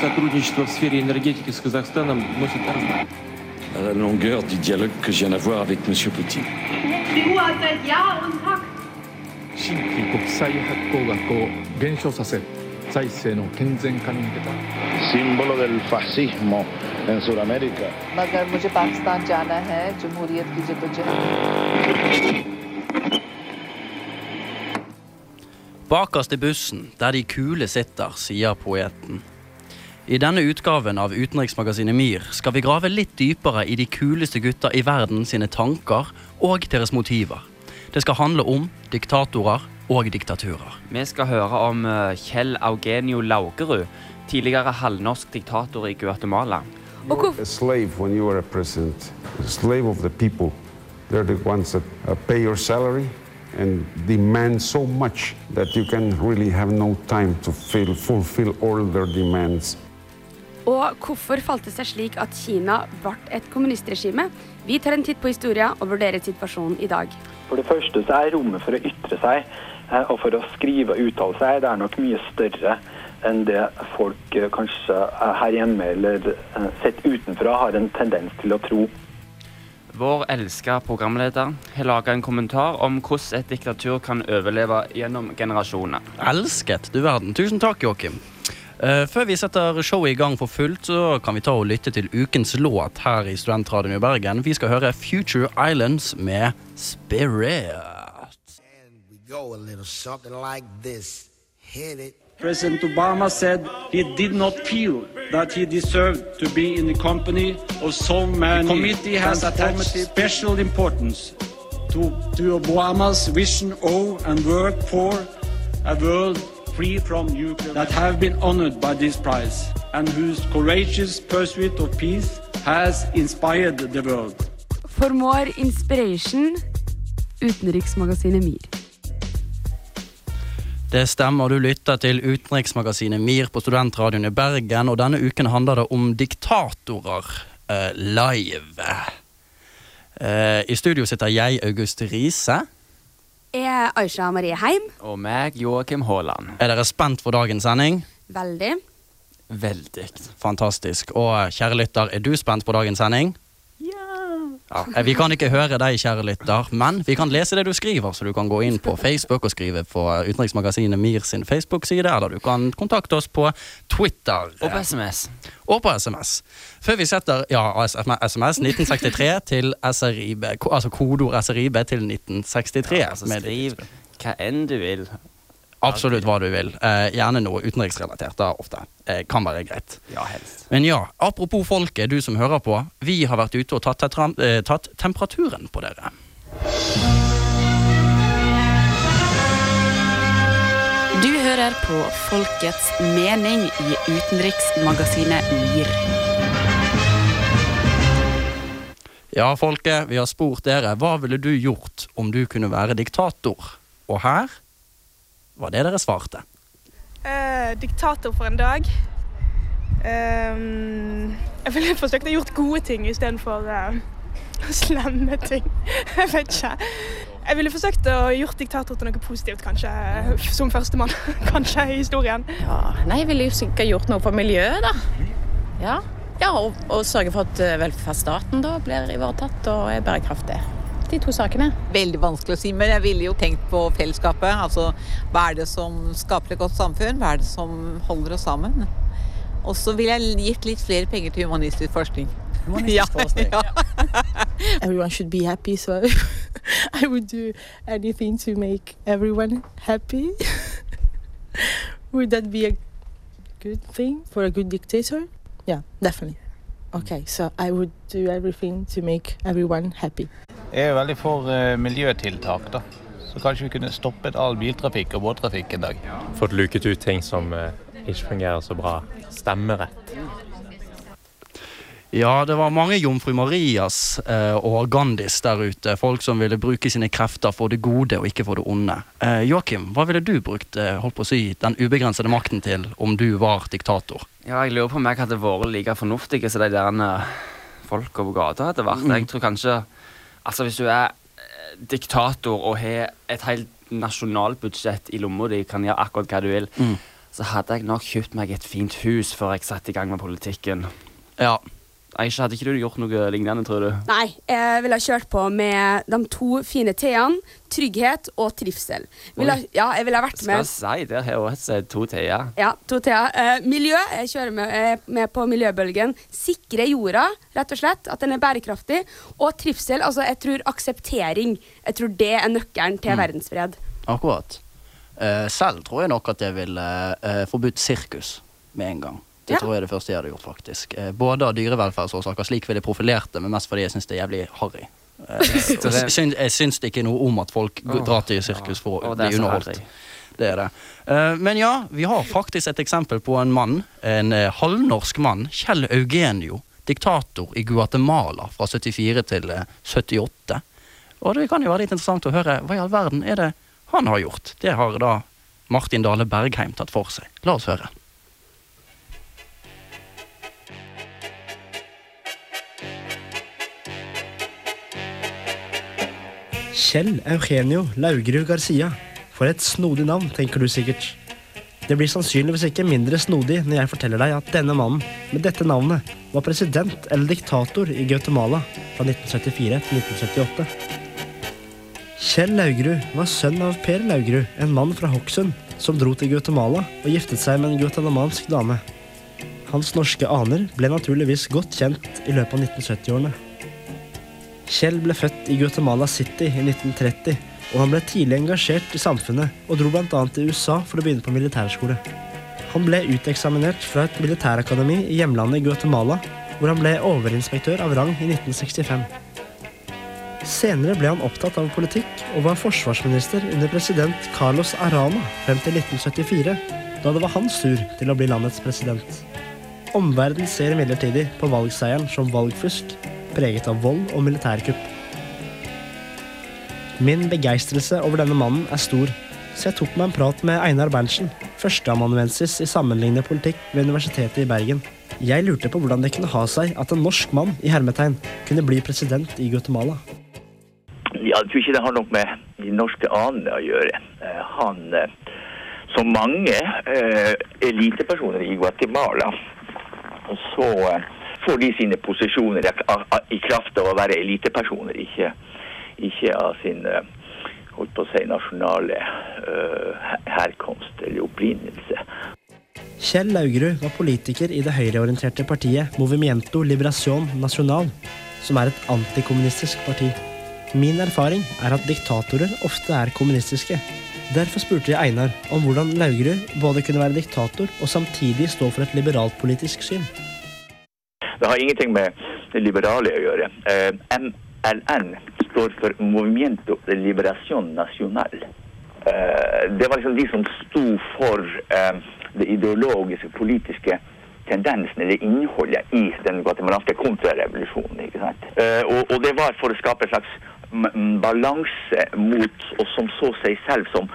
сотрудничество в сфере энергетики с Казахстаном носит La longueur du Bakerst i bussen, der de kule sitter, sier poeten. I denne utgaven av utenriksmagasinet MIR skal vi grave litt dypere i de kuleste gutta i verden sine tanker og deres motiver. Det skal handle om diktatorer og diktaturer. Vi skal høre om eh, Kjell Eugenio Laugerud, tidligere halvnorsk diktator i Guatemala. a slave when you are a president, a slave of the people. They're the ones that uh, pay your salary and demand so much that you can really have no time to fill, fulfill all their demands. Og hvorfor falt det seg slik at Kina ble et kommunistregime? Vi tar en titt på historien og vurderer situasjonen i dag. For det første så er rommet for å ytre seg eh, og for å skrive og uttale seg, det er nok mye større enn det folk eh, kanskje eh, her hjemme eller sett utenfra har en tendens til å tro. Vår elska programleder har laga en kommentar om hvordan et diktatur kan overleve gjennom generasjoner. Elsket, du verden. Tusen takk, Joakim. Eh, før vi setter showet i gang for fullt, så kan vi ta og lytte til ukens låt her i Studentradioen i Bergen. Vi skal høre Future Islands med Spirit. Go a little something like this. Hit it. President Obama said he did not feel that he deserved to be in the company of so many. The committee has attached special importance to, to Obama's vision of and work for a world free from nuclear that have been honored by this prize and whose courageous pursuit of peace has inspired the world. For more inspiration, utenriksmagasinet MIR. Det stemmer, du lytter til utenriksmagasinet MIR på Studentradioen i Bergen, og denne uken handler det om diktatorer eh, live. Eh, I studio sitter jeg, August Riise. Jeg er Aisha Marie Heim. Og meg, Joakim Haaland. Er dere spent for dagens sending? Veldig. Veldig. Fantastisk. Og kjære lytter, er du spent på dagens sending? Ja. eh, Vi kan ikke høre deg, kjære lytter, men vi kan lese det du skriver. Så du kan gå inn på Facebook og skrive på Utenriksmagasinet MIR sin Facebook-side, eller du kan kontakte oss på Twitter. Og på SMS. Og på SMS. Før vi setter ja, SMS 1963 til SRIB, altså kodeord SRIB til 1963. Ja, altså skriv hva enn du vil. Absolutt hva du vil. Eh, gjerne noe utenriksrelatert. da ofte. Eh, kan være greit. Ja, helst. Men ja, apropos folket, du som hører på. Vi har vært ute og tatt, eh, tatt temperaturen på dere. Du hører på Folkets mening i utenriksmagasinet MIR. Ja, folket, vi har spurt dere. Hva ville du gjort om du kunne være diktator? Og her var det dere svarte. Eh, diktator for en dag. Ehm, jeg ville forsøkt å gjort gode ting istedenfor uh, slemme ting. Jeg vet ikke. Jeg ville forsøkt å gjort diktator til noe positivt, kanskje. Som førstemann, kanskje, i historien. Ja, nei, jeg ville jo sikkert gjort noe for miljøet, da. Ja, ja og, og sørge for at eh, velferdsstaten da blir ivaretatt og er bærekraftig. De to sakene. Veldig vanskelig å si, men jeg ville jo tenkt på fellesskapet. Altså, hva er det som skaper et godt samfunn? Hva er det som holder oss sammen? Og så ville jeg gitt litt flere penger til humanistisk forskning. Humanistisk forskning. ja. everyone should be happy, so I would do anything to make everyone happy. would that be a good thing for a good dictator? Yeah, definitely. Okay, so I would do everything to make everyone happy. Jeg er veldig for eh, miljøtiltak, da. Så kanskje vi kunne stoppet all biltrafikk og båttrafikk en dag. Fått luket ut ting som eh, ikke fungerer så bra. Stemmerett. Ja, det var mange jomfru Marias eh, og Gandhis der ute. Folk som ville bruke sine krefter for det gode og ikke for det onde. Eh, Joakim, hva ville du brukt holdt på å si, den ubegrensede makten til om du var diktator? Ja, jeg lurer på om jeg hadde vært like fornuftig som de der folka på gata hadde vært. Mm. Jeg tror kanskje Altså, hvis du er eh, diktator og har et helt nasjonalbudsjett i lomma di, kan gjøre akkurat hva du vil, Mm. så hadde jeg nok kjøpt meg et fint hus før jeg satte i gang med politikken. Ja. Aisha, hadde ikke du gjort noe lignende, tror du? Nei, jeg ville ha kjørt på med de to fine T-ene. Trygghet og trivsel. Ville, ja, jeg ville ha vært Skal jeg si, der har jeg også to t-er. Ja, to T-er. Eh, miljø. Jeg kjører med, er med på miljøbølgen. Sikre jorda, rett og slett. At den er bærekraftig. Og trivsel. Altså, jeg tror akseptering. Jeg tror det er nøkkelen til Mm. verdensfred. Akkurat. Eh, selv tror jeg nok at jeg ville eh, forbudt sirkus med en gang. Det Ja. tror jeg er det første jeg hadde gjort, faktisk. Eh, både av dyrevelferdsårsaker, slik ville jeg profilert det, men mest fordi jeg syns det er jævlig harry. Eh, jeg syns det ikke er noe om at folk drar til sirkus for å bli underholdt. Det er det. Eh, men ja, vi har faktisk et eksempel på en mann, en halvnorsk mann, Kjell Eugenio, diktator i Guatemala fra 74 til eh, 78. Og det kan jo være litt interessant å høre hva i all verden er det han har gjort. Det har da Martin Dale Bergheim tatt for seg. La oss høre. Kjell Eugenio Laugerud Garcia. For et snodig navn, tenker du sikkert. Det blir sannsynligvis ikke mindre snodig når jeg forteller deg at denne mannen med dette navnet var president eller diktator i Guatemala fra 1974 til 1978. Kjell Laugerud var sønn av Per Laugerud, en mann fra Hokksund, som dro til Guatemala og giftet seg med en guatemalansk dame. Hans norske aner ble naturligvis godt kjent i løpet av 1970-årene. Kjell ble født i Guatemala City i 1930, og han ble tidlig engasjert i samfunnet og dro bl.a. til USA for å begynne på militærskole. Han ble uteksaminert fra et militærakademi i hjemlandet Guatemala, hvor han ble overinspektør av rang i 1965. Senere ble han opptatt av politikk og var forsvarsminister under president Carlos Arana frem til 1974, da det var hans tur til å bli landets president. Omverdenen ser imidlertid på valgseieren som valgfusk, preget av vold og militærkupp. Min begeistrelse over denne mannen er stor, så jeg tok meg en prat med Einar Berntsen, førsteamanuensis i sammenlignende politikk ved Universitetet i Bergen. Jeg lurte på hvordan det kunne ha seg at en norsk mann i hermetegn kunne bli president i Guatemala. Jeg tror ikke det har noe med de norske anene å gjøre. Eh, Han, eh, som mange eh, elitepersoner i Guatemala, så får de sine posisjoner i- kraft av å være elitepersoner, ikke, ikke av sin eh, holdt på å si, nasjonale uh, herkomst eller opprinnelse. Kjell Laugerud var politiker i det høyreorienterte partiet Movimiento Liberación Nacional, som er et antikommunistisk parti. Min erfaring er at diktatorer ofte er kommunistiske. Derfor spurte jeg Einar om hvordan Laugerud både kunne være diktator og samtidig stå for et liberalt politisk syn. Det har ingenting med det liberale å gjøre. Eh, MLN står for Movimiento de Liberación Nacional. Eh, det var liksom de som sto for eh, det ideologiske, politiske tendensen eller innholdet i den guatemalanske kontrarevolusjonen. ikke sant? Og, og det var for å skape en slags balanse mot, og som så seg selv som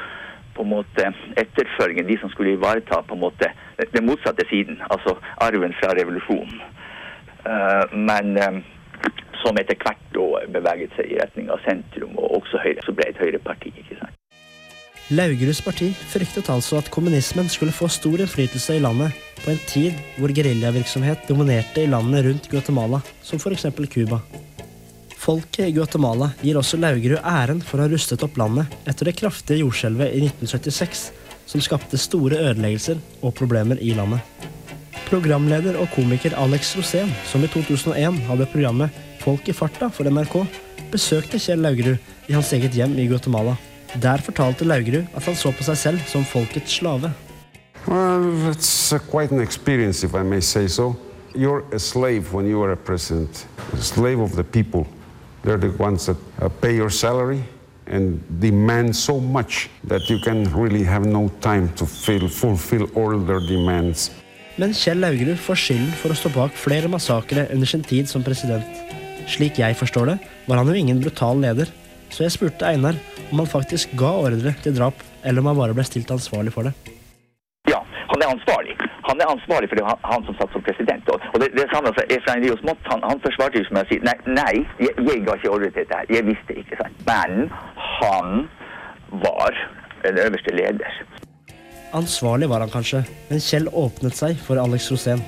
på en måte etterfølgende, de som skulle ivareta på en måte den motsatte siden, altså arven fra revolusjonen. Eh, men eh, som etter hvert da beveget seg i retning av sentrum, og også Høyre, så ble et høyreparti. ikke sant? Laugeruds parti fryktet altså at kommunismen skulle få stor innflytelse i landet på en tid hvor geriljavirksomhet dominerte i landene rundt Guatemala, som f.eks. Cuba. Folket i Guatemala gir også Laugerud æren for å ha rustet opp landet etter det kraftige jordskjelvet i 1976, som skapte store ødeleggelser og problemer i landet. Programleder og komiker Alex Rosén, som i 2001 hadde programmet Folk i farta for NRK, besøkte Kjell Laugerud i hans eget hjem i Guatemala. Der fortalte Laugerud at han så på seg selv som folkets slave. Well, it's quite an experience, if I may say so. You're a slave when you are president, a slave of the people. They're the ones that uh, pay your salary and demand so much that you can really have no time to fill, fulfill all their demands. Men Kjell Laugerud får skylden for å stå bak flere massakre under sin tid som president. Slik jeg forstår det, var han jo ingen brutal leder, så jeg spurte Einar om han faktisk ga ordre til drap, eller om han bare ble stilt ansvarlig for det. Ja, han er ansvarlig. Han er ansvarlig for det han, han som satt som president. Og, det, det samme fra Efrain Rios Mott, han, han forsvarte jo som jeg sier, nei, nei jeg, jeg ga ikke ordre til dette her. Jeg visste ikke, sant. Men han var den øverste leder. Ansvarlig var han kanskje, men Kjell åpnet seg for Alex Rosén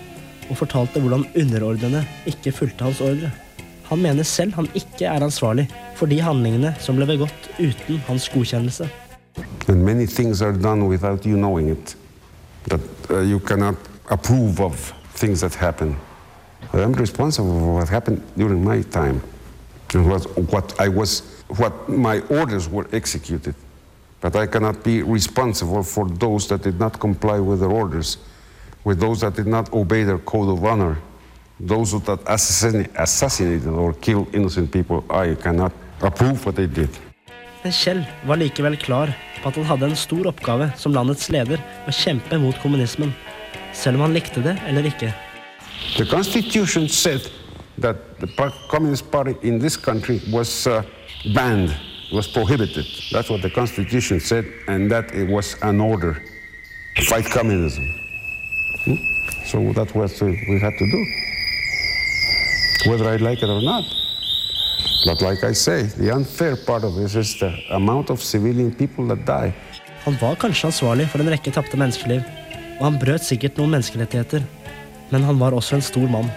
og fortalte hvordan underordnede ikke fulgte hans ordre. Han mener selv han ikke er ansvarlig for de handlingene som ble begått uten hans godkjennelse. And many things are done without you knowing it. That uh, you cannot approve of things that for what happened during my time. And what, what I was, what executed. But I cannot be responsible for those that did not comply with their orders, with those that did not obey their code of honor, those who that assassin, assassinated or killed innocent people. I cannot approve what they did. Men Kjell var likevel klar på at han hadde en stor oppgave som landets leder å kjempe mot kommunismen, selv om han likte det eller ikke. The Constitution said that the Communist Party in this country was uh, banned, was prohibited. That's what the Constitution said, and that it was an order to fight communism. Hmm? So that's what we had to do, whether I like it or not. But like I say, the unfair part of this is the amount of civilian people that die. Han var kanskje ansvarlig for en rekke tapte menneskeliv, og han brøt sikkert noen menneskerettigheter, men han var også en stor mann.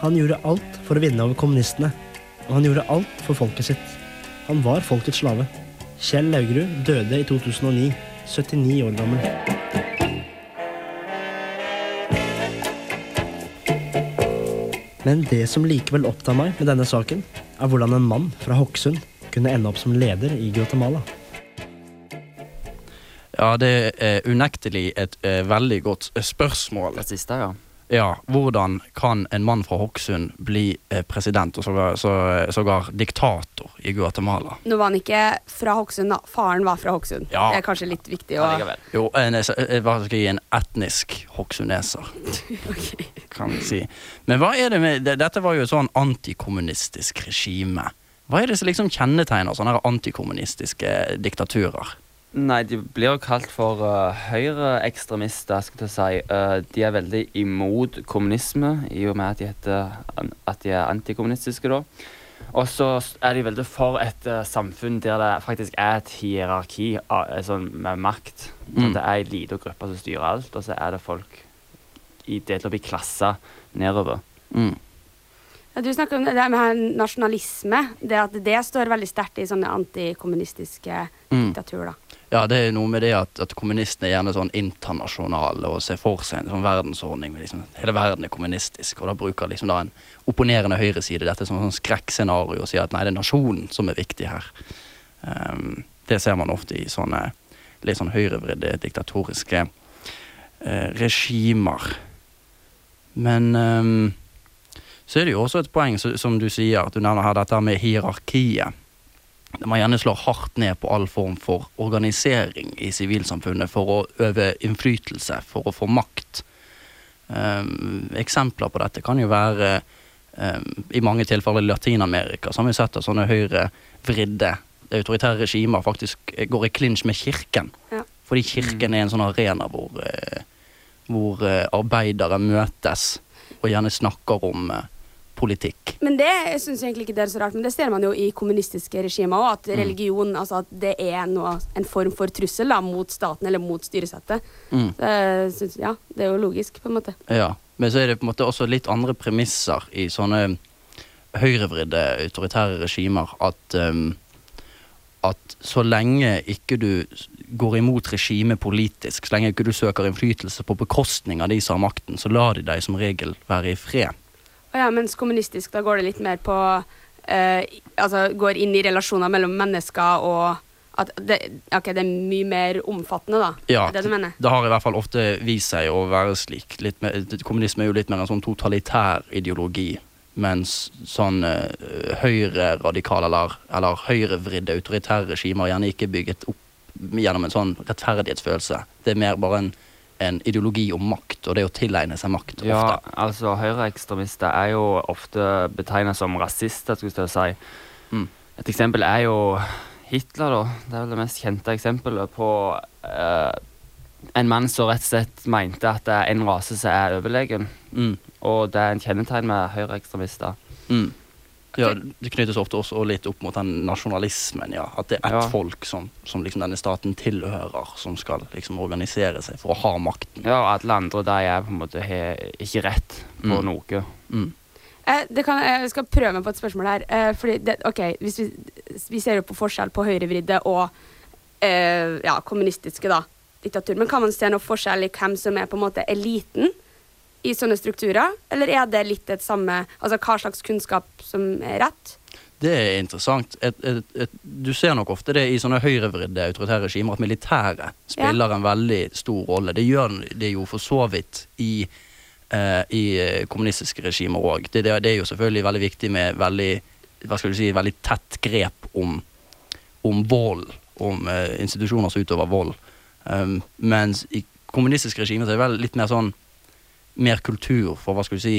Han gjorde alt for å vinne over kommunistene, og han gjorde alt for folket sitt. Han var folkets slave. Kjell Laugrud døde i 2009, 79 år gammel. Men det som likevel opptar meg med denne saken, er hvordan en mann fra Hokksund kunne ende opp som leder i Guatemala. Ja, det er unektelig et eh, veldig godt eh, spørsmål. Det siste, ja. Ja, hvordan kan en mann fra Hokksund bli eh, president og sågar så, sågar diktator i Guatemala? Nå var han ikke fra Hokksund, da. Faren var fra Hokksund. Ja. Det er kanskje litt viktig å Jo, en, eh, hva skal jeg si, en etnisk hokksundeser, kan vi si. Men hva er det med Dette var jo et sånn antikommunistisk regime. Hva er det som liksom kjennetegner sånne antikommunistiske diktaturer? Nei, de blir jo kalt for uh, høyreekstremister, skal jeg si. Uh, de er veldig imot kommunisme, i og med at de, heter, at de er antikommunistiske, da. Og så er de veldig for et uh, samfunn der det faktisk er et hierarki av, sånn, med makt. Mm. Det er en liten gruppe som styrer alt, og så er det folk i, delt opp i klasser nedover. Mm. Ja, Du snakker om det med her nasjonalisme. Det at det står veldig sterkt i sånne antikommunistiske Mm. diktaturer. da. Ja, det er noe med det at, at kommunistene er gjerne sånn internasjonale og ser for seg en sånn verdensordning liksom hele verden er kommunistisk, og da bruker liksom da en opponerende høyreside dette som sånn skrekkscenario og sier at nei, det er nasjonen som er viktig her. Um, det ser man ofte i sånne litt sånn høyrevridde diktatoriske uh, regimer. Men um, så er det jo også et poeng, som du sier, at du nevner her dette med hierarkiet. Man gjerne slår hardt ned på all form for organisering i sivilsamfunnet for å øve innflytelse, for å få makt. Um, eksempler på dette kan jo være um, i mange tilfeller i Latin-Amerika, så har vi sett at sånne høyrevridde autoritære regimer faktisk går i klinsj med kirken. Ja. Fordi kirken er en sånn arena hvor, eh, hvor eh, arbeidere møtes og gjerne snakker om eh, politikk. Men det jeg egentlig ikke det er så rart, men det ser man jo i kommunistiske regimer òg. At Mm. religion altså at det er noe, en form for trussel da, mot staten eller mot styresettet. Mm. Synes, ja, det er jo logisk, på en måte. Ja, men så er det på en måte også litt andre premisser i sånne høyrevridde autoritære regimer at um, at så lenge ikke du går imot regimet politisk, så lenge ikke du søker innflytelse på bekostning av de som har makten, så lar de deg som regel være i fred. Ja, mens kommunistisk, da går det litt mer på eh, Altså går inn i relasjoner mellom mennesker og at det, ok, det er mye mer omfattende, da. Ja, det du mener? det har i hvert fall ofte vist seg å være slik. Mer, kommunisme er jo litt mer en sånn totalitær ideologi. Mens sånn uh, høyreradikale eller, eller høyrevridde autoritære regimer gjerne ikke er bygget opp gjennom en sånn rettferdighetsfølelse. Det er mer bare en, en ideologi om makt, og det å tilegne seg makt Ja, ofte. altså høyreekstremister er jo ofte betegnet som rasister, skulle jeg si. Mm. Et eksempel er jo Hitler, da. Det er vel det mest kjente eksempelet på eh, en mann som rett og slett mente at det er en rase som er overlegen. Mm. Og det er en kjennetegn med høyreekstremister. Mm. Ja, Det knyttes ofte også litt opp mot den nasjonalismen. ja, At det er ett Ja. folk som, som liksom denne staten tilhører, som skal liksom organisere seg for å ha makten. Ja, og alle andre de er på en måte har ikke rett på Mm. noe. Eh, det kan, jeg skal prøve meg på et spørsmål her. Eh, fordi det, ok, hvis vi, vi ser jo på forskjell på høyrevridde og eh, ja, kommunistiske da, diktatur. Men kan man se noe forskjell i hvem som er på en måte eliten i sånne strukturer? Eller er det litt det samme, altså hva slags kunnskap som er rett? Det er interessant. Et, et, et, du ser nok ofte det i sånne høyrevridde autoritære regimer at militæret spiller en veldig stor rolle. Det gjør det jo for så vidt i, eh, i eh, kommunistiske regimer òg. Det, det, det er jo selvfølgelig veldig viktig med veldig hva skal du si, veldig tett grep om, om vold, om eh, institusjoner som utøver vold. Um, mens i kommunistiske regimer så er det vel litt mer sånn mer kultur for hva skal du si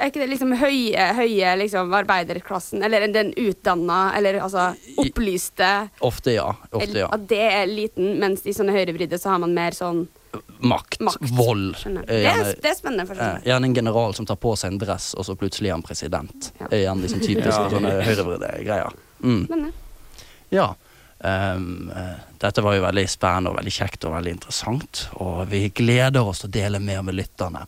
Er ikke det liksom høye, høye liksom, arbeiderklassen, eller den utdanna, eller altså opplyste Ofte, ja. Ofte, ja. At det er eliten, mens i sånne høyrevridde så har man mer sånn Makt, vold. Skjønner. er Det er, gjerne- det er spennende. for Eh. Gjerne en general som tar på seg en dress, og så plutselig er han president. Er gjerne liksom typiske Ja. sånne høyrevridde greier. Mm. Ja. Eh, dette var jo veldig spennende og veldig kjekt og veldig interessant, og vi gleder oss til å dele mer med lytterne.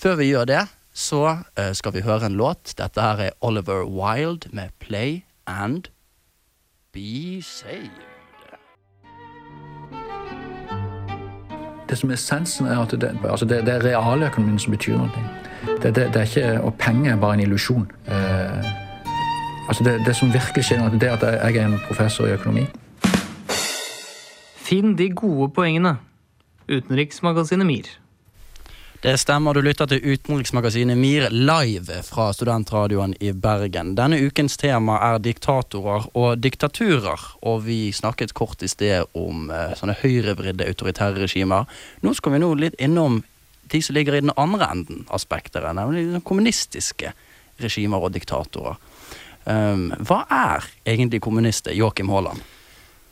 Før vi gjør det, så uh, skal vi høre en låt. Dette her er Oliver Wilde med 'Play and Be Saved'. Det som er essensen, er at det, altså det, det er realøkonomien som betyr noe. Det, det, er ikke, og penger er bare en illusjon. Uh, altså det som virkelig skjer, er at jeg er en professor i økonomi. Finn de gode poengene. Utenriksmagasinet MIR. Det stemmer, du lytter til utenriksmagasinet MIR live fra studentradioen i Bergen. Denne ukens tema er diktatorer og diktaturer, og vi snakket kort i sted om eh, sånne høyrevridde autoritære regimer. Nå skal vi nå litt innom de som ligger i den andre enden av spekteret, nemlig de kommunistiske regimer og diktatorer. Um, hva er egentlig kommunister, Joakim Haaland?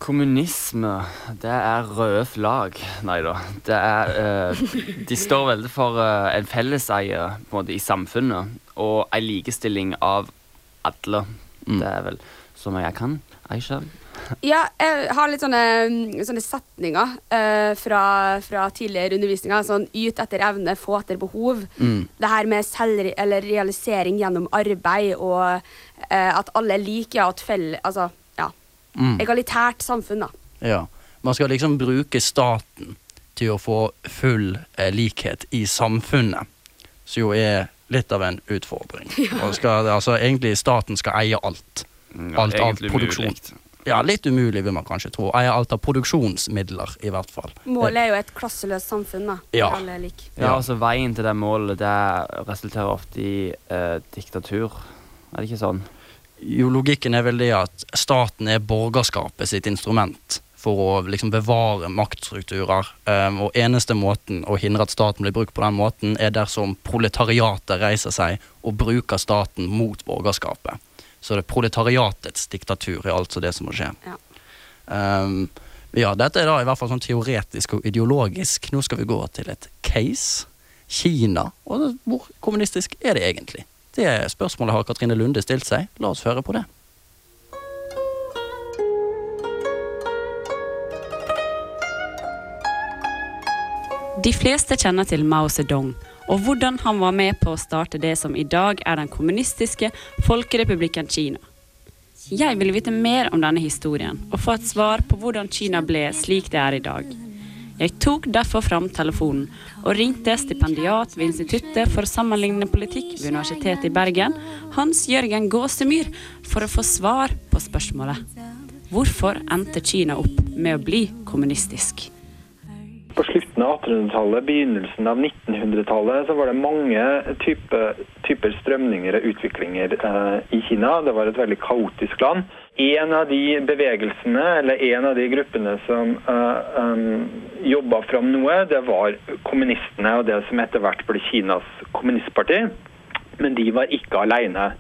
Kommunisme, det er røde flagg. Nei da. Det er eh, De står veldig for eh, en felleseie på en måte, i samfunnet og en likestilling av alle. Det er vel så mye jeg kan. Aisha? Ja, jeg har litt sånne, sånne setninger eh, fra, fra tidligere undervisninger. Sånn yt etter evne, få etter behov. Mm. Det her med realisering gjennom arbeid og eh, at alle er like, ja, at felle, altså. Mm. Egalitært samfunn, da. Ja. Man skal liksom bruke staten til å få full eh, likhet i samfunnet, som jo er litt av en utfordring. Og skal, altså, egentlig staten skal eie alt. ja, alt av produksjon. Ja, litt umulig vil man kanskje tro. Eie alt av produksjonsmidler, i hvert fall. Målet er jo et klasseløst samfunn, da. Ja. Alle er like. Ja, altså Veien til det målet det resulterer ofte i eh, diktatur. Er det ikke sånn? Jo, logikken er vel det at staten er borgerskapet sitt instrument for å liksom bevare maktstrukturer. Um, og eneste måten å hindre at staten blir brukt på den måten, er dersom proletariatet reiser seg og bruker staten mot borgerskapet. Så det er proletariatets diktatur er altså det som må skje. Ja. Um, ja, dette er da i hvert fall sånn teoretisk og ideologisk. Nå skal vi gå til et case. Kina. Og hvor kommunistisk er det egentlig? Det spørsmålet har Katrine Lunde stilt seg. La oss høre på det. De fleste kjenner til Mao Zedong og hvordan han var med på å starte det som i dag er den kommunistiske folkerepublikken Kina. Jeg vil vite mer om denne historien og få et svar på hvordan Kina ble slik det er i dag. Jeg tok derfor fram telefonen og ringte stipendiat ved Instituttet for sammenlignende politikk ved Universitetet i Bergen, Hans Jørgen Gåsemyr, for å få svar på spørsmålet. Hvorfor endte Kina opp med å bli kommunistisk? På slutten av 1800-tallet, begynnelsen av 1900-tallet, så var det mange type, typer strømninger og utviklinger eh, i Kina. Det var et veldig kaotisk land. En av de bevegelsene, eller en av de gruppene som uh, um, jobba fram noe, det var kommunistene og det som etter hvert ble Kinas kommunistparti. Men de var ikke alene.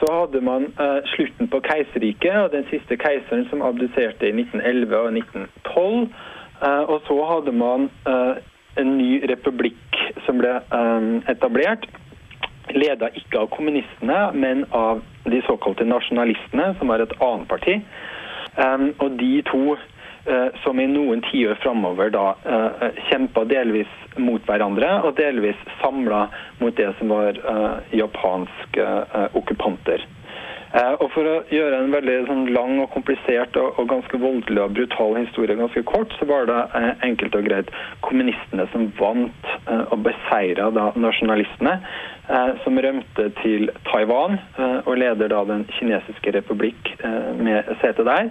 Så hadde man uh, slutten på keiserriket og den siste keiseren som abdiserte i 1911 og 1912. Uh, og så hadde man uh, en ny republikk som ble eh, etablert. Leda ikke av kommunistene, men av de såkalte nasjonalistene, som var et annet parti. Og de to uh, som i noen tiår framover da uh, kjempa delvis mot hverandre, og delvis samla mot det som var uh, japanske okkupanter. Uh, og For å gjøre en veldig sånn, lang og komplisert og, og, ganske voldelig og brutal historie ganske kort, så var det uh, enkelt og greit kommunistene som vant uh, og beseira nasjonalistene, som rømte til Taiwan og leder da den kinesiske republikk med sete der.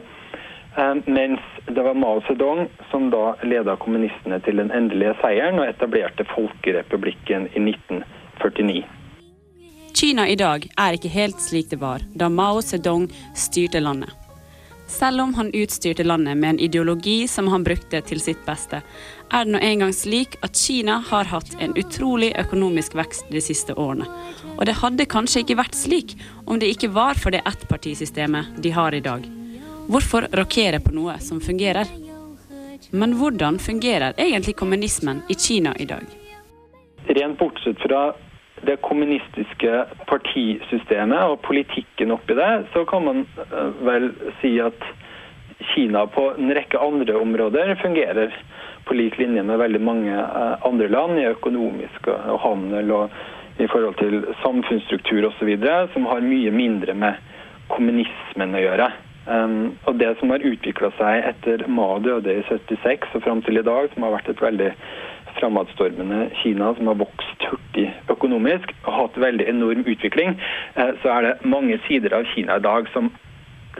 Mens det var Mao Zedong som da leda kommunistene til den endelige seieren og etablerte Folkerepublikken i 1949. Kina i dag er ikke helt slik det var da Mao Zedong styrte landet. Selv om han utstyrte landet med en ideologi som han brukte til sitt beste, er det nå engang slik at Kina har hatt en utrolig økonomisk vekst de siste årene. Og det hadde kanskje ikke vært slik om det ikke var for det ettpartisystemet de har i dag. Hvorfor rokere på noe som fungerer? Men hvordan fungerer egentlig kommunismen i Kina i dag? Rent bortsett fra det kommunistiske partisystemet og politikken oppi det, så kan man eh, vel si at Kina på en rekke andre områder fungerer på lik linje med veldig mange eh, andre land i økonomisk og handel og i forhold til samfunnsstruktur osv., som har mye mindre med kommunismen å gjøre. Og Det som har utvikla seg etter Ma døde i 76 og fram til i dag, som har vært et veldig framadstormende Kina som har vokst hurtig økonomisk og hatt veldig enorm utvikling, eh, så er det mange sider av Kina i dag som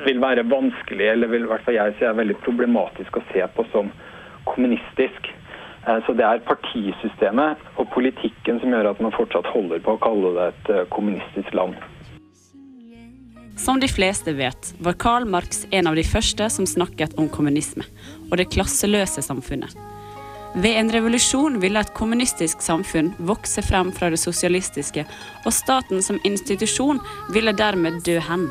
vil være vanskelig, eller vil i hvert fall jeg si er veldig problematisk å se på som kommunistisk. Eh, så det er partisystemet og politikken som gjør at man fortsatt holder på å kalle det et eh, kommunistisk land. Som de fleste vet, var Karl Marx en av de første som snakket om kommunisme og det klasseløse samfunnet. Ved en revolusjon ville et kommunistisk samfunn vokse frem fra det sosialistiske, og staten som institusjon ville dermed dø hen.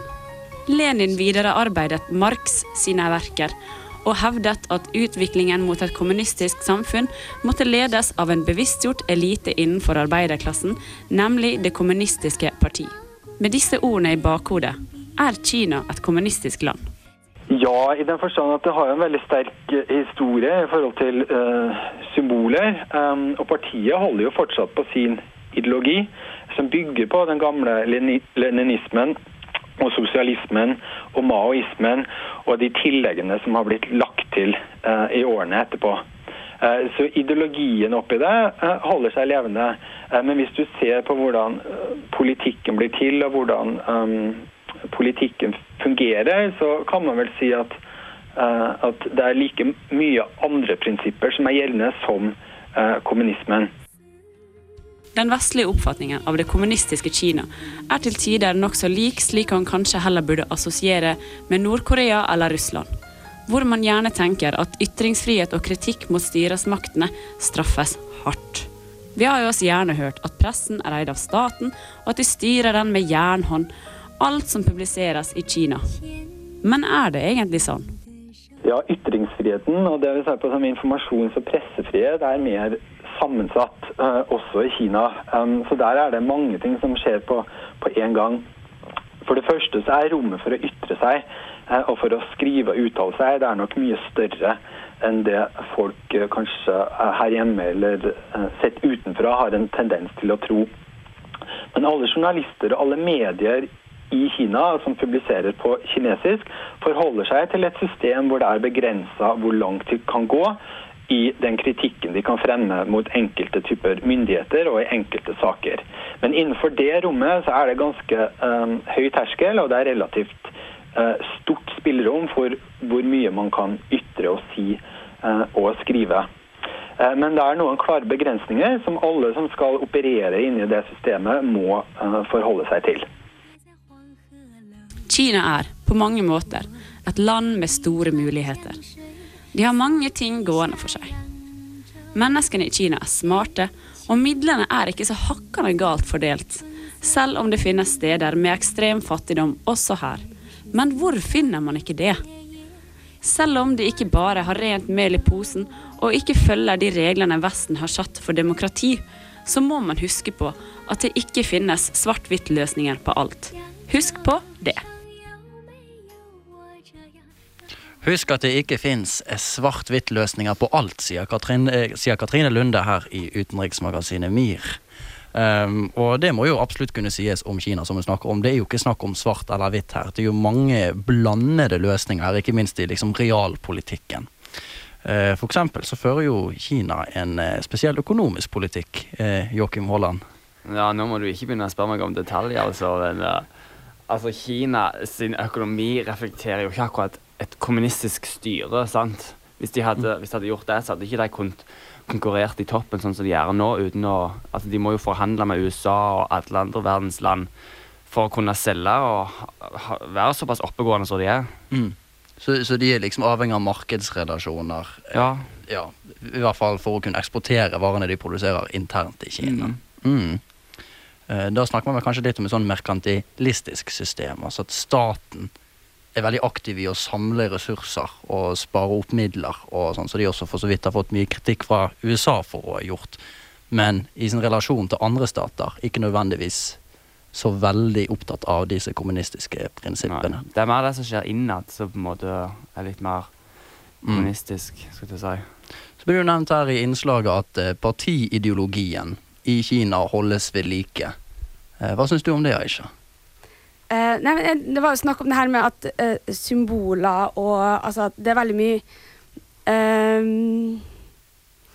Lenin viderearbeidet Marx sine verker, og hevdet at utviklingen mot et kommunistisk samfunn måtte ledes av en bevisstgjort elite innenfor arbeiderklassen, nemlig Det kommunistiske parti. Med disse ordene i bakhodet, er Kina et kommunistisk land? Ja, i den forstand at det har en veldig sterk eh, historie i forhold til uh, symboler. Um, og partiet holder jo fortsatt på sin ideologi, som bygger på den gamle leninismen og sosialismen og maoismen og de tilleggene som har blitt lagt til uh, i årene etterpå. Så ideologien oppi det holder seg levende. men hvis du ser på hvordan politikken blir til, og hvordan um, politikken fungerer, så kan man vel si at, uh, at det er like mye andre prinsipper som er gjeldende som uh, kommunismen. Den vestlige oppfatningen av det kommunistiske Kina er til tider nokså lik slik han kanskje heller burde assosiere med Nord-Korea eller Russland, hvor man gjerne tenker at ytringsfrihet og kritikk mot styresmaktene straffes hardt. Vi har jo også gjerne hørt at pressen er eid av staten, og at de styrer den med jernhånd, alt som publiseres i Kina. Men er det egentlig sånn? Ja, ytringsfriheten og det vi ser på som informasjons- og pressefrihet er mer sammensatt uh, også i Kina. Um, så der er det mange ting som skjer på, på en gang. For det første så er rommet for å ytre seg uh, og for å skrive og uttale seg det er nok mye større enn det folk uh, kanskje her hjemme eller sett utenfra har en tendens til å tro. Men alle journalister og alle medier i Kina, som publiserer på kinesisk, forholder seg til et system hvor det er begrensa hvor langt de kan gå i den kritikken de kan fremme mot enkelte typer myndigheter og i enkelte saker. Men innenfor det rommet så er det ganske um, høy terskel, og det er relativt uh, stort spillerom for hvor mye man kan ytre og si uh, og skrive. Uh, men det er noen klare begrensninger som alle som skal operere inni det systemet, må forholde seg til. Kina er, på mange måter, et land med store muligheter. De har mange ting gående for seg. Menneskene i Kina er smarte, og midlene er ikke så hakkende galt fordelt, selv om det finnes steder med ekstrem fattigdom også her. Men hvor finner man ikke det? Selv om de ikke bare har rent mel i posen og ikke følger de reglene Vesten har satt for demokrati, så må man huske på at det ikke finnes svart-hvitt-løsninger på alt. Husk på det. Husk at det ikke fins svart-hvitt-løsninger på alt, sier Katrine, sier Katrine Lunde her i utenriksmagasinet MIR. Um, og det må jo absolutt kunne sies om Kina, som vi snakker om. Det er jo ikke snakk om svart eller hvitt her. Det er jo mange blandede løsninger her, ikke minst i liksom realpolitikken. Uh, for eksempel så fører jo Kina en uh, spesiell økonomisk politikk, uh, Joakim Haaland. Ja, nå må du ikke begynne å spørre meg om detaljer, altså. Men, uh, altså, Kina sin økonomi reflekterer jo ikke akkurat et kommunistisk styre, sant. Hvis de hadde, hvis de hadde gjort det, så hadde ikke de kunnet konkurrert i toppen sånn som de gjør nå, uten å Altså, de må jo forhandle med USA og alle andre verdens land for å kunne selge og være såpass oppegående som de er. Mm. Så, så de er liksom avhengig av markedsrelasjoner. Ja. ja. I hvert fall for å kunne eksportere varene de produserer internt i Kina. Mm. Mm. Da snakker man kanskje litt om et sånn merkantilistisk system. Altså at staten er veldig aktive i å samle ressurser og spare opp midler, og sånn, så de også for så vidt har fått mye kritikk fra USA for å ha gjort. Men i sin relasjon til andre stater ikke nødvendigvis så veldig opptatt av disse kommunistiske prinsippene. Det er mer det som skjer innad, som på en måte er litt mer kommunistisk, skal jeg si. Så blir det nevnt her i innslaget at eh, partiideologien i Kina holdes ved like. Eh, Hva syns du om det, Aisha? Eh, nei, men eh, Det var jo snakk om det her med at uh, symboler og Altså at det er veldig mye ehm,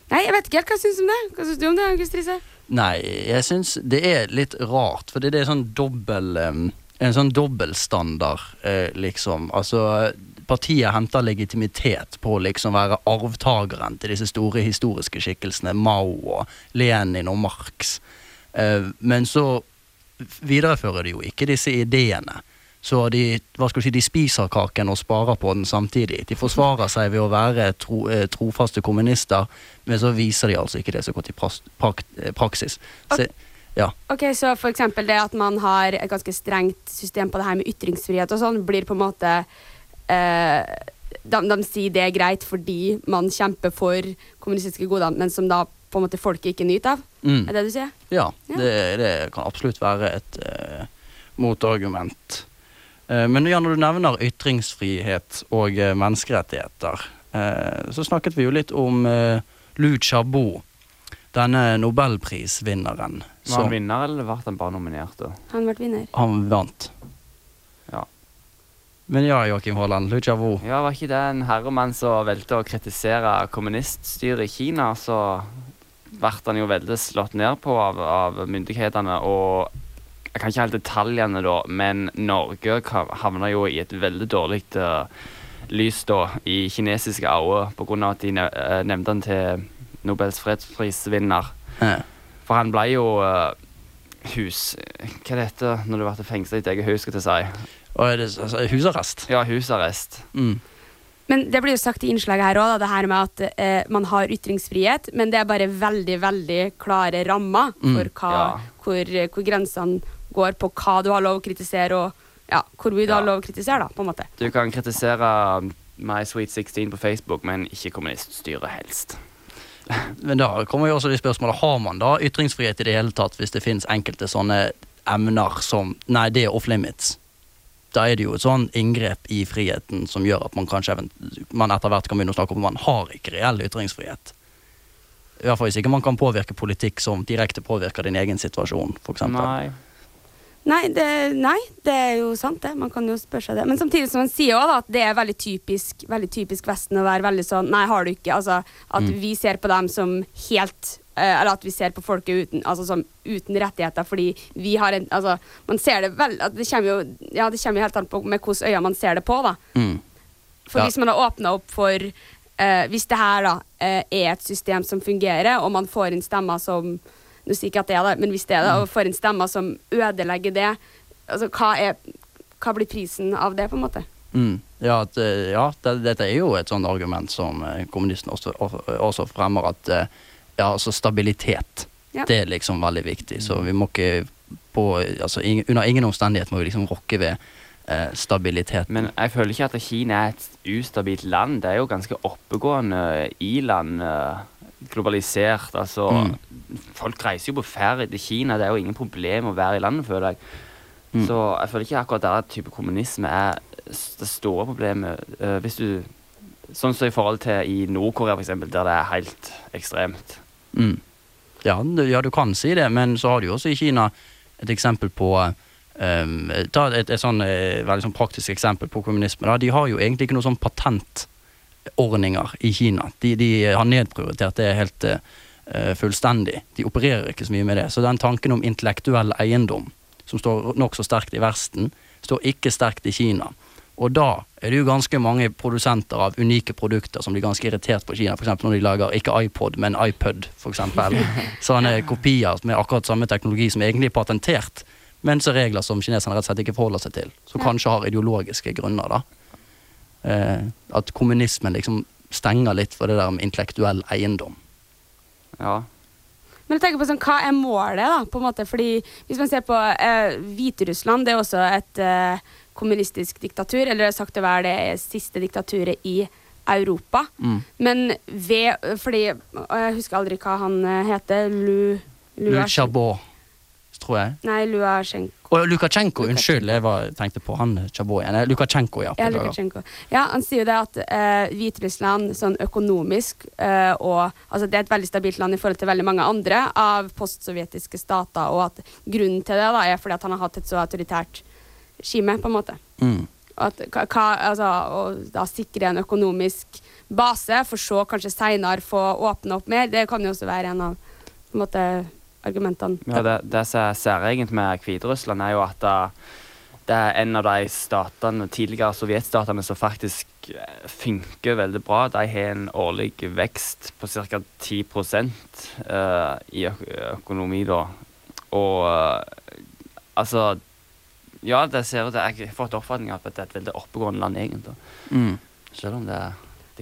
Nei, jeg vet ikke helt hva jeg syns om det. Hva syns du om det, August Riise? Nei, jeg syns det er litt rart, for det er sånn dobbel um, En sånn dobbeltstandard, uh, liksom. Altså, partiet henter legitimitet på å liksom være arvtakeren til disse store historiske skikkelsene, Mao og Lenin og Marx. Men så viderefører de jo ikke disse ideene. Så de, hva skal du si, de spiser kaken og sparer på den samtidig. De forsvarer seg ved å være tro, eh, trofaste kommunister, men så viser de altså ikke det så godt i pras, prak, eh, praksis. Så, ja. Ok, Så eksempel det at man har et ganske strengt system på det her med ytringsfrihet og sånn, blir på en måte eh, de, de sier det er greit fordi man kjemper for kommunistiske goder, men som da på en måte folket ikke nyter av? Mm. Er det det du sier? Ja, Det, det kan absolutt være et eh, motargument. Eh, men ja, når du nevner ytringsfrihet og eh, menneskerettigheter, eh, så snakket vi jo litt om eh, Lu Xiaobo, denne nobelprisvinneren. Var han vinner, eller ble han bare nominert? da? Han ble vinner. Han vant. Ja. Men ja, Joakim Haaland, Lu Xiaobo. Ja, Var ikke det en herremann som valgte å kritisere kommuniststyret i Kina, så ble han jo veldig slått ned på av, av myndighetene. Og jeg kan ikke helt detaljene, da, men Norge havna jo i et veldig dårlig uh, lys da, i kinesiske øyne pga. at de eh, nevnte han til Nobels fredsprisvinner. Ja. For han ble jo uh, hus... Hva er dette når du blir fengsla i ditt eget hus, skal jeg si? Og det, altså, husarrest? Ja, husarrest. Mm. Men det blir jo sagt i innslaget her òg, det her med at eh, man har ytringsfrihet, men det er bare veldig, veldig klare rammer Mm, for hva, ja. hvor, hvor grensene går på hva du har lov å kritisere, og ja, hvor mye du har lov å kritisere, da, på en måte. Du kan kritisere My Sweet 16 på Facebook, men ikke kommuniststyret helst. Men da kommer jo også de spørsmålene, Har man da ytringsfrihet i det hele tatt hvis det finnes enkelte sånne emner som Nei, det er off limits. Da er det jo et sånn inngrep i friheten som gjør at man kanskje man etter hvert kan begynne å snakke om at man har ikke reell ytringsfrihet. I hvert fall hvis ikke man kan påvirke politikk som direkte påvirker din egen situasjon, f.eks. Nei. Nei det, nei, det er jo sant, det. Man kan jo spørre seg det. Men samtidig som man sier også, da, at det er veldig typisk, veldig typisk Vesten å være veldig sånn Nei, har du ikke Altså at Mm. vi ser på dem som helt Eller at vi ser på folket uten, altså, som uten rettigheter, fordi vi har en Altså, man ser det vel Det kommer jo Ja, det kommer jo helt an på med hvilke øyne man ser det på, da. Mm. For Ja. hvis man har åpna opp for uh, Hvis det her da uh, er et system som fungerer, og man får inn stemmer som Nå sier ikke at det er det, men hvis det er det, Mm. og får inn stemmer som ødelegger det, altså hva, er, hva blir prisen av det, på en måte? Mm. Ja, at, eh, ja det, dette er jo et sånt argument som eh, kommunistene også, også fremmer, at eh, ja, altså stabilitet, Ja. det er liksom veldig viktig. Så vi må ikke på altså, ing, Under ingen omstendighet må vi liksom rokke ved eh, stabiliteten. Men jeg føler ikke at Kina er et ustabilt land. Det er jo ganske oppegående i-land. eh, Globalisert. Altså Mm. Folk reiser jo på ferie til Kina. Det er jo ingen problem å være i landet, føler jeg. Så jeg føler ikke akkurat der type kommunisme er det store problemet. Uh, hvis du Sånn som i forhold til i Nord-Korea, eksempel, der det er helt ekstremt. Mm. Ja, ja, du kan si det, men så har du jo også i Kina et eksempel på um, Ta et, et sånn eh, veldig sånn praktisk eksempel på kommunisme. Da. De har jo egentlig ikke noen sånn patentordninger i Kina. De, de har nedprioritert det helt uh, fullstendig. De opererer ikke så mye med det. Så den tanken om intellektuell eiendom, som står nokså sterkt i Vesten, står ikke sterkt i Kina. Og da er det jo ganske mange produsenter av unike produkter som blir ganske irritert på Kina. F.eks. når de lager ikke iPod, men iPod, for eksempel. Sånne kopier med akkurat samme teknologi som egentlig er patentert, men så regler som kineserne rett og slett ikke forholder seg til. Som kanskje har ideologiske grunner, da. Eh, at kommunismen liksom stenger litt for det der med intellektuell eiendom. Ja. Men jeg tenker på sånn, hva er målet, da? på en måte? Fordi Hvis man ser på eh, Hviterussland, det er også et eh, kommunistisk diktatur. Eller det er sagt å være det siste diktaturet i Europa. Mm. Men ved Fordi og Jeg husker aldri hva han eh, heter. Lu... Lu Chabot, tror jeg. Nei, Luasjenko. Og Lukasjenko, unnskyld, jeg var, tenkte på han Chabot igjen. Lukasjenko, ja. Ja. Lukasjenko. Ja, han sier jo det at eh, Hviterussland sånn økonomisk eh, og altså Det er et veldig stabilt land i forhold til veldig mange andre av postsovjetiske stater, og at grunnen til det da er fordi at han har hatt et så autoritært regime, på en måte. Mm. At, hva, altså, og da sikre en økonomisk base, for så kanskje seinere få åpne opp mer, det kan jo også være en av på en måte, argumentene. Ja, det, det som er særegent med Hviterussland, er jo at det, det er en av de statene, tidligere sovjetstatene som faktisk eh, funker veldig bra. De har en årlig vekst på ca. 10 uh, i økonomi, da. Og eh, altså Ja, det ser ut til Jeg har fått oppfatning av at det er et veldig oppegående land, egentlig. Mm. Selv om det er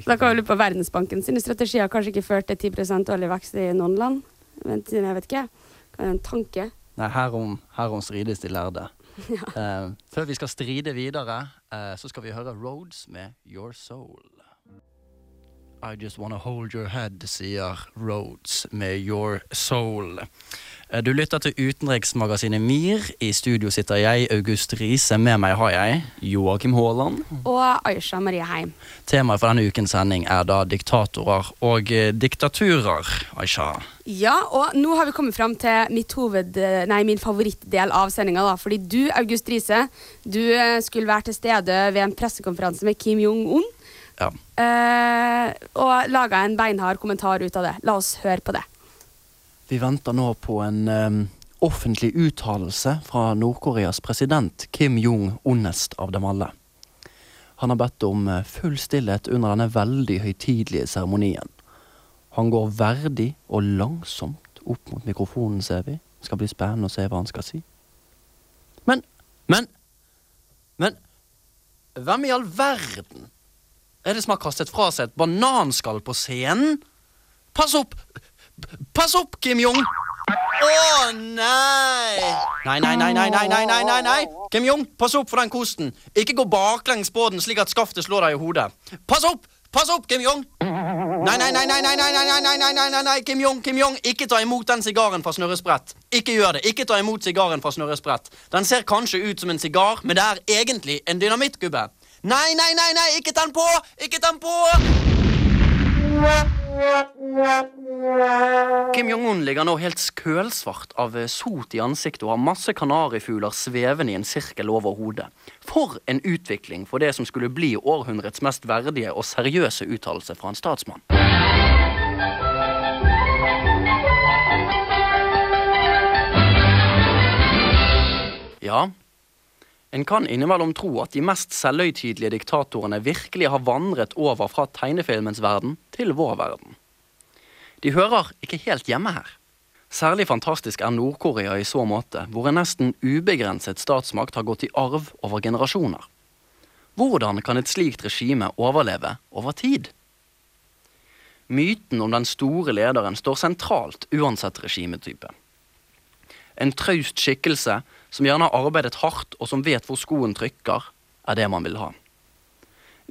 Da kan vi lure på Verdensbanken sine strategier kanskje ikke ført til 10 årlig vekst i noen land. Men jeg vet ikke. Kan være en tanke. Nei, herom, herom strides de lærde. Ja. Eh, før vi skal stride videre, eh, så skal vi høre Roads med Your Soul. I just wanna hold your head, sier Roads med Your Soul. Eh, Du lytter til utenriksmagasinet MIR. I studio sitter jeg, August Riise. Med meg har jeg Joakim Haaland. Og Aisha Marie Heim. Temaet for denne ukens sending er da diktatorer og eh, diktaturer. Aisha. Ja, og nå har vi kommet fram til mitt hoved, nei, min favorittdel av sendinga. Fordi du, August Riise, du eh, skulle være til stede ved en pressekonferanse med Kim Jong-un. Ja. Eh, og laga en beinhard kommentar ut av det. La oss høre på det. Vi venter nå på en um, offentlig uttalelse fra Nord-Koreas president Kim Jong-unest av dem alle. Han har bedt om eh, full stillhet under denne veldig høytidelige seremonien. Han går verdig og langsomt opp mot mikrofonen, ser vi. Det skal bli spennende å se hva han skal si. Men, men, men Hvem i all verden er det som har kastet fra seg et bananskall på scenen? Pass opp! Pass opp, Kim Jong! Å nei! Nei, nei, nei, nei, nei, nei, nei, nei, nei! Kim Jong, pass opp for den kosten. Ikke gå baklengs på den slik at skaftet slår deg i hodet. Pass opp! Pass opp, Kim Jong! Nei, nei, nei, nei, nei, nei, nei, nei, nei, nei, nei, nei, nei, Kim Jong, Kim Jong, ikke ta imot den sigaren fra Snørresprett. Ikke gjør det. Ikke ta imot sigaren fra Snørresprett. Den ser kanskje ut som en sigar, men det er egentlig en dynamittgubbe. Nei, nei, nei, nei, ikke tenn på! Ikke tenn på! Kim Jong-un ligger nå helt skølsvart av sot i ansiktet og har masse kanarifugler svevende i en sirkel over hodet. For en utvikling for det som skulle bli århundrets mest verdige og seriøse uttalelse fra en statsmann. Ja, en kan innimellom tro at de mest selvhøytidelige diktatorene virkelig har vandret over fra tegnefilmens verden til vår verden. De hører ikke helt hjemme her. Særlig fantastisk er Nord-Korea i så måte, hvor en nesten ubegrenset statsmakt har gått i arv over generasjoner. Hvordan kan et slikt regime overleve over tid? Myten om den store lederen står sentralt uansett regimetype. En traust skikkelse som gjerne har arbeidet hardt og som vet hvor skoen trykker, er det man vil ha.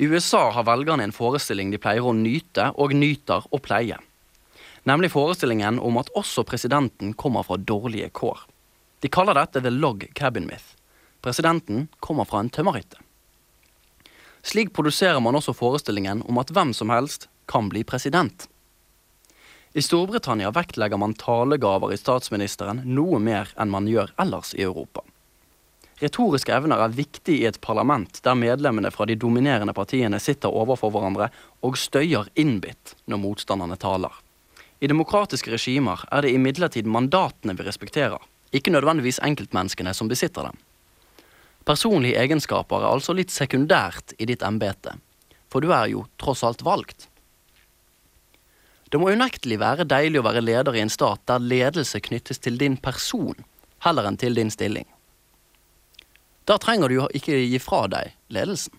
I USA har velgerne en forestilling de pleier å nyte og nyter å pleie. Nemlig forestillingen om at også presidenten kommer fra dårlige kår. De kaller dette the log cabin myth. presidenten, kommer fra en tømmerhytte. Slik produserer man også forestillingen om at hvem som helst kan bli president. I Storbritannia vektlegger man talegaver i statsministeren noe mer enn man gjør ellers i Europa. Retoriske evner er viktig i et parlament der medlemmene fra de dominerende partiene sitter overfor hverandre og støyer innbitt når motstanderne taler. I demokratiske regimer er det imidlertid mandatene vi respekterer, ikke nødvendigvis enkeltmenneskene som besitter dem. Personlige egenskaper er altså litt sekundært i ditt embete, for du er jo tross alt valgt. Det må unektelig være deilig å være leder i en stat der ledelse knyttes til din person, heller enn til din stilling. Da trenger du jo ikke gi fra deg ledelsen.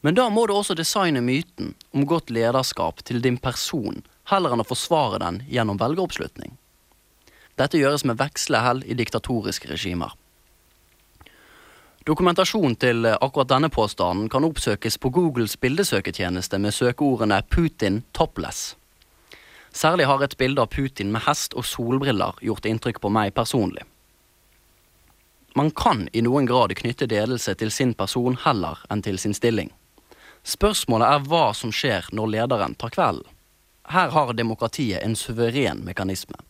Men da må du også designe myten om godt lederskap til din person, heller enn å forsvare den gjennom velgeroppslutning. Dette gjøres med veksle hell i diktatoriske regimer. Dokumentasjon til akkurat denne påstanden kan oppsøkes på Googles bildesøketjeneste med søkeordene 'Putin topless'. Særlig har et bilde av Putin med hest og solbriller gjort inntrykk på meg personlig. Man kan i noen grad knytte ledelse til sin person heller enn til sin stilling. Spørsmålet er hva som skjer når lederen tar kvelden. Her har demokratiet en suveren mekanisme,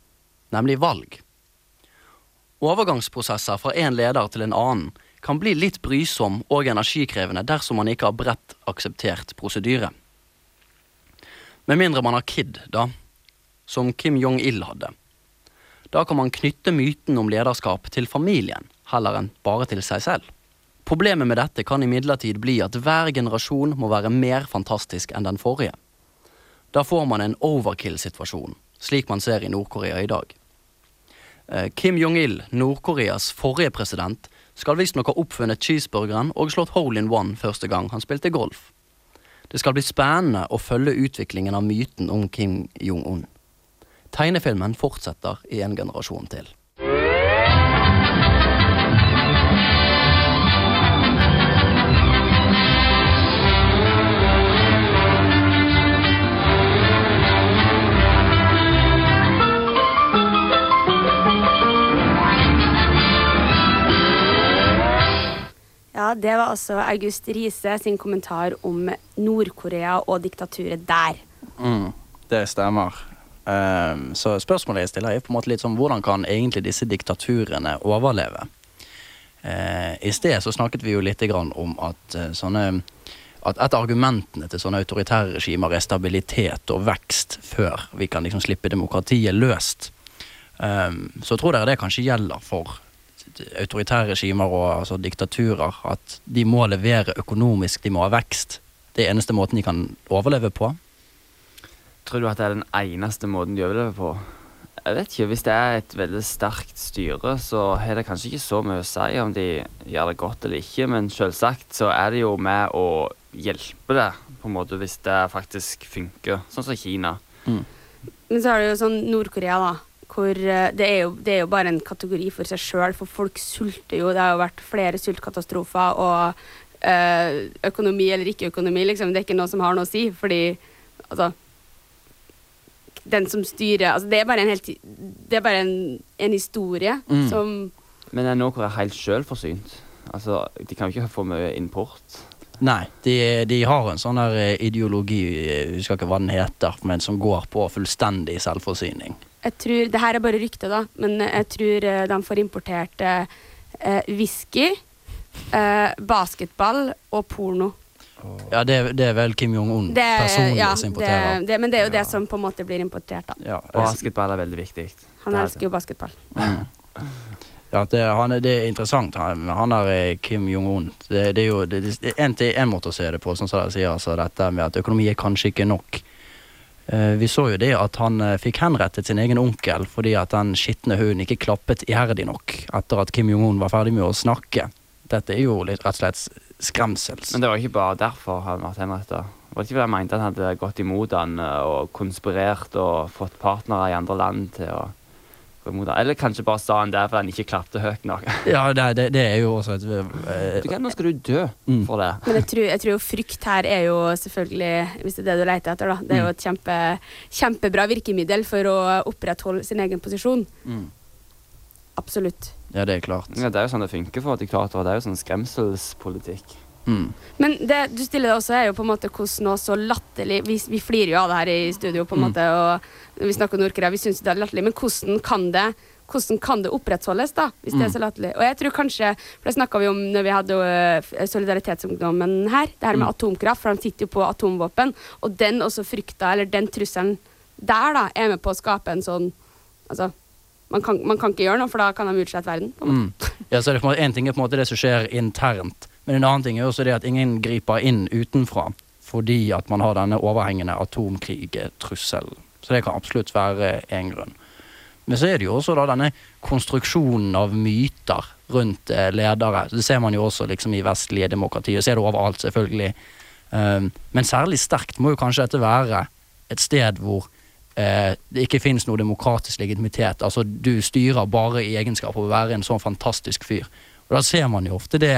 nemlig valg. Overgangsprosesser fra en leder til en annen kan bli litt brysom og energikrevende dersom man ikke har bredt akseptert prosedyre. Med mindre man har KID, da, som Kim Jong-il hadde. Da kan man knytte myten om lederskap til familien, heller enn bare til seg selv. Problemet med dette kan imidlertid bli at hver generasjon må være mer fantastisk enn den forrige. Da får man en overkill-situasjon, slik man ser i Nord-Korea i dag. Eh, Kim Jong-il, Nord-Koreas forrige president, skal visstnok ha oppfunnet cheeseburgeren og slått hole in one første gang han spilte golf. Det skal bli spennende å følge utviklingen av myten om Kim Jong-un. Tegnefilmen fortsetter i en generasjon til. Var altså August Riise sin kommentar om Nord-Korea og diktaturet der. Mm, det stemmer. Um, så spørsmålet jeg stiller er på en måte litt sånn hvordan kan egentlig disse diktaturene overleve? Uh, I sted så snakket vi jo litt om at uh, sånne at et av argumentene til sånne autoritære regimer er stabilitet og vekst før vi kan liksom slippe demokratiet løst. Um, så tror dere det kanskje gjelder for autoritære regimer og altså, diktaturer at de må levere økonomisk, de må ha vekst. Det er eneste måten de kan overleve på. Tror du at det er den eneste måten de overlever på? Jeg vet ikke. Hvis det er et veldig sterkt styre, så har det kanskje ikke så mye å si om de gjør det godt eller ikke, men selvsagt så er det jo med å hjelpe det, på en måte, hvis det faktisk funker. Sånn som Kina. Mm. Men så er det jo sånn Nord-Korea, da. Hvor eh, det er, jo, det er jo bare en kategori for seg sjøl, for folk sulter jo. Det har jo vært flere sultkatastrofer og øh, økonomi eller ikke økonomi, liksom. Det er ikke noe som har noe å si, fordi altså Den som styrer altså, Det er bare en, helt, det er bare en, en historie Mm. som Men er Nord-Korea helt selvforsynt? Altså, de kan jo ikke få mye import. Nei, de, de har en sånn der eh, ideologi, jeg husker ikke hva den heter, men som går på fullstendig selvforsyning. Jeg tror, Det her er bare rykte, da, men jeg tror eh, de får importert eh, eh, whisky, eh, basketball og porno. Ja, det, det er vel Kim Jong-un personlig ja, som importerer. det, men det er jo det som på en måte blir importert, da. Ja, Basketball er veldig viktig. Han Det er elsker jo basketball. Mm. Ja, det, han, er- det er interessant. Han, han er eh, Kim Jong-un. Det, det er jo det, det er en, måte å se det på, som dere sier. Altså, dette med at økonomi er kanskje ikke nok. Eh, vi så jo det at han eh, fikk henrettet sin egen onkel fordi at den skitne hunden ikke klappet iherdig nok etter at Kim Jong-un var ferdig med å snakke. Dette er jo litt, rett og slett skremsels. Men det var ikke bare derfor han ble henretta. Var det ikke fordi han mente han hadde gått imot han eh, og konspirert og fått partnere i andre land til å gå mot han? Eller kanskje bare sa han det fordi han ikke klapte høyt nok? Ja, det, det, det er jo også et uh, nå skal du dø Mm. for det. Men jeg tror, jeg tror jo frykt her er jo selvfølgelig, hvis det er det du leter etter, da. Det er jo et kjempe, kjempebra virkemiddel for å opprettholde sin egen posisjon. Mm. absolutt. Ja, det er klart. Ja, det er jo sånn det funker for diktatorer. Det er jo sånn skremselspolitikk. Mm. Men det du stiller også, er jo på en måte hvordan noe så latterlig Vi, vi flirer jo av det her i studio, på en Mm. måte, og vi snakker om Nord-Korea, vi syns det er latterlig, men hvordan kan det hvordan kan det opprettholdes, da, hvis det er Mm. så latterlig? Og jeg tror kanskje, for det snakka vi om når vi hadde øh, Solidaritetsungdommen her, det her med Mm. atomkraft, for de sitter jo på atomvåpen, og den også frykta, eller den trusselen der, da, er med på å skape en sånn Altså, man kan, man kan ikke gjøre noe, for da kan de utslette verden. På en måte. Mm. Ja, så det En ting er på en måte det som skjer internt, men en annen ting er også det at ingen griper inn utenfra fordi at man har denne overhengende atomkrigtrusselen. Så det kan absolutt være en grunn. Men så er det jo også da denne konstruksjonen av myter rundt eh, ledere. Det ser man jo også liksom i vestlige demokratier. Ser det overalt, selvfølgelig. Um, men særlig sterkt må jo kanskje dette være et sted hvor eh, det ikke finnes noe demokratisk legitimitet. Altså Du styrer bare i egenskap av å være en sånn fantastisk fyr. Og da ser man jo ofte det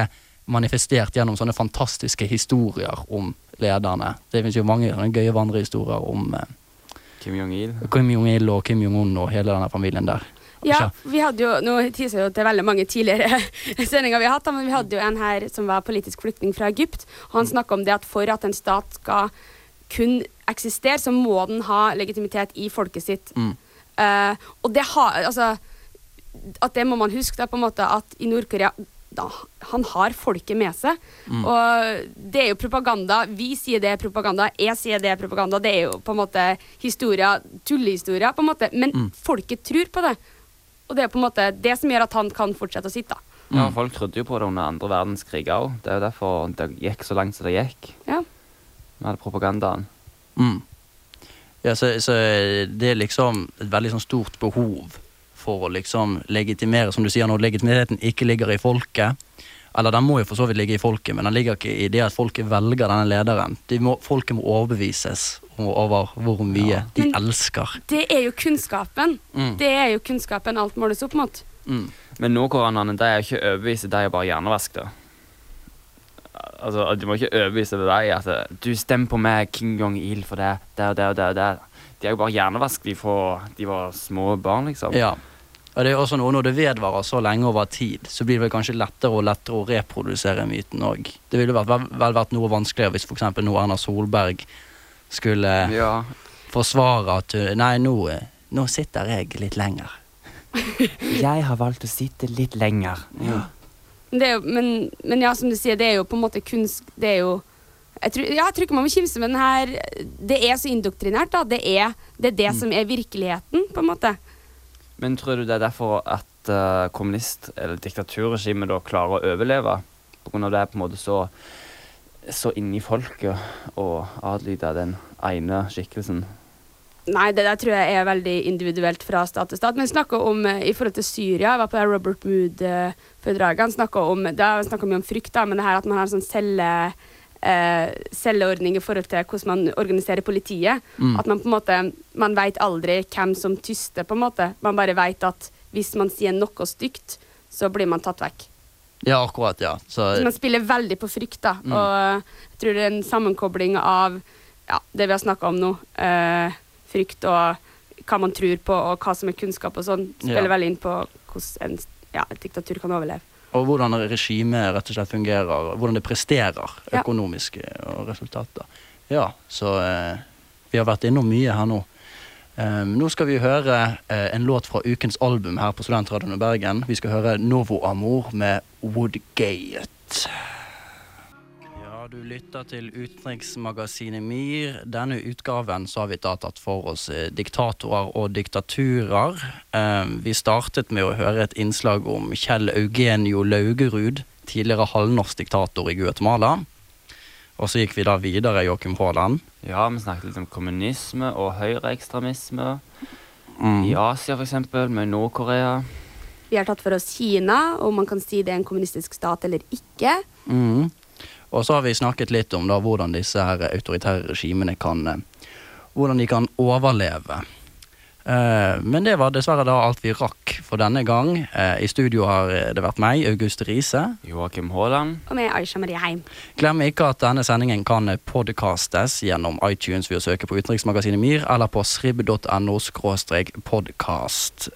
manifestert gjennom sånne fantastiske historier om lederne. Det finnes jo mange sånne gøye vandrehistorier om eh, Kim Jong-il. Kim Jong-il og Kim Jong-un og hele denne familien der. Ja, vi hadde jo, nå teaser jeg jo til veldig mange tidligere sendinger vi har hatt, men vi hadde jo en her som var politisk flyktning fra Egypt. og Han snakka om det at for at en stat skal kun eksistere, så må den ha legitimitet i folket sitt. Mm. Uh, og det har Altså, at det må man huske, da, på en måte, at i Nord-Korea da, han har folket med seg. Mm. Og det er jo propaganda. Vi sier det er propaganda, jeg sier det er propaganda. Det er jo på en måte historier, tullehistorier, på en måte. Men Mm. folket tror på det. Og det er på en måte det som gjør at han kan fortsette å sitte. Ja, Folk trodde jo på det under andre verdenskrig òg. Det er jo derfor det gikk så langt som det gikk. Ja. Med all propagandaen. Mm. Ja, så, så det er liksom et veldig sånn stort behov for å liksom legitimere, som du sier, nå, legitimiteten ikke ligger i folket. Eller den må jo for så vidt ligge i folket, men den ligger ikke i det at folket velger denne lederen. De må, folket må overbevises over hvor mye de Men- elsker. Det er jo kunnskapen. Mm. Det er jo kunnskapen alt måles opp mot. Men nordkoreanerne de er jo ikke overbevist, de er jo bare hjernevask. da. Altså, Du må ikke overbevise deg at du stemmer på meg, King Jong-il, for det, det og det og det. og det. De er jo bare hjernevask. De, får, de var små barn, liksom. Ja. Og det er også noe Når det vedvarer så lenge over tid, så blir det vel kanskje lettere og lettere å reprodusere myten òg. Det ville vært, vel, vært noe vanskeligere hvis f.eks. nå Erna Solberg skulle Ja. forsvare at uh, Nei, nå, uh, nå sitter jeg litt lenger. Jeg har valgt å sitte litt lenger. Ja. Det er jo, men, men ja, som du sier, det er jo på en måte kunst Det er jo jeg tror, ja, jeg tror ikke man må kimse med den her Det er så indoktrinert, da. Det er det, er det som er virkeligheten, på en måte. Men tror du det er derfor at uh, kommunist- eller diktaturregimet da klarer å overleve? På grunn av det er på en måte så, så inni folket å adlyde den ene skikkelsen? Nei, det der tror jeg er veldig individuelt fra stat til stat. Men snakka om eh, i forhold til Syria, jeg var på det Robert Mood-foredraget, han snakka om snakka mye om frykt, da, men det her at man har en sånn celle eh, celleordning i forhold til hvordan man organiserer politiet. Mm. At man på en måte Man veit aldri hvem som tyster, på en måte. Man bare veit at hvis man sier noe stygt, så blir man tatt vekk. Ja, akkurat, ja. Så, Så man spiller veldig på frykt, da. Mm. Og jeg tror det er en sammenkobling av ja, det vi har snakka om nå. Eh, frykt og hva man tror på, og hva som er kunnskap og sånn. Spiller Ja. veldig inn på hvordan en, ja, et diktatur kan overleve. Og hvordan regimet rett og slett fungerer. Hvordan det presterer økonomiske og resultater. Ja, så eh, vi har vært innom mye her nå. Um, nå skal vi høre eh, en låt fra ukens album her på Studentradioen i Bergen. Vi skal høre Novo Amor med Woodgate. Du lytter til utenriksmagasinet MIR. Denne utgaven så har vi da tatt for oss eh, diktatorer og diktaturer. Eh, vi startet med å høre et innslag om Kjell Eugenio Laugerud, tidligere halvnorsk diktator i Guatemala. Og så gikk vi da videre, Joakim Haaland. Ja, vi snakket litt om kommunisme og høyreekstremisme. Mm. I Asia, eksempel, med Nord-Korea. Vi har tatt for oss Kina, om man kan si det er en kommunistisk stat eller ikke. Mhm. Og så har vi snakket litt om da hvordan disse her autoritære regimene kan eh, Hvordan de kan overleve. Eh, men det var dessverre da alt vi rakk for denne gang. Eh, I studio har det vært meg, August Riise. Joakim Haaland. Og meg, Aisha Marie Heim. Glem ikke at denne sendingen kan podkastes gjennom iTunes ved å søke på Utenriksmagasinet MIR eller på srib.no podkast.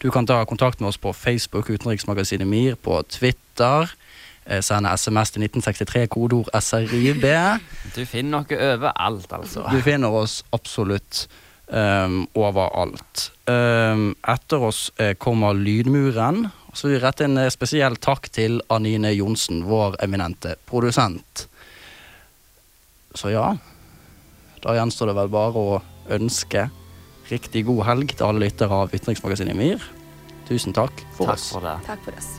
Du kan ta kontakt med oss på Facebook, Utenriksmagasinet MIR, på Twitter. Eh, Sende SMS til 1963, kodeord SRIB. Du finner noe overalt, altså. Du finner oss absolutt um, overalt. Um, etter oss eh, kommer Lydmuren. Så vil vi rette en eh, spesiell takk til Anine Johnsen, vår eminente produsent. Så ja, da gjenstår det vel bare å ønske riktig god helg til alle lyttere av Ytringsmagasinet MIR. Tusen takk for Takk oss. for det. Takk for oss.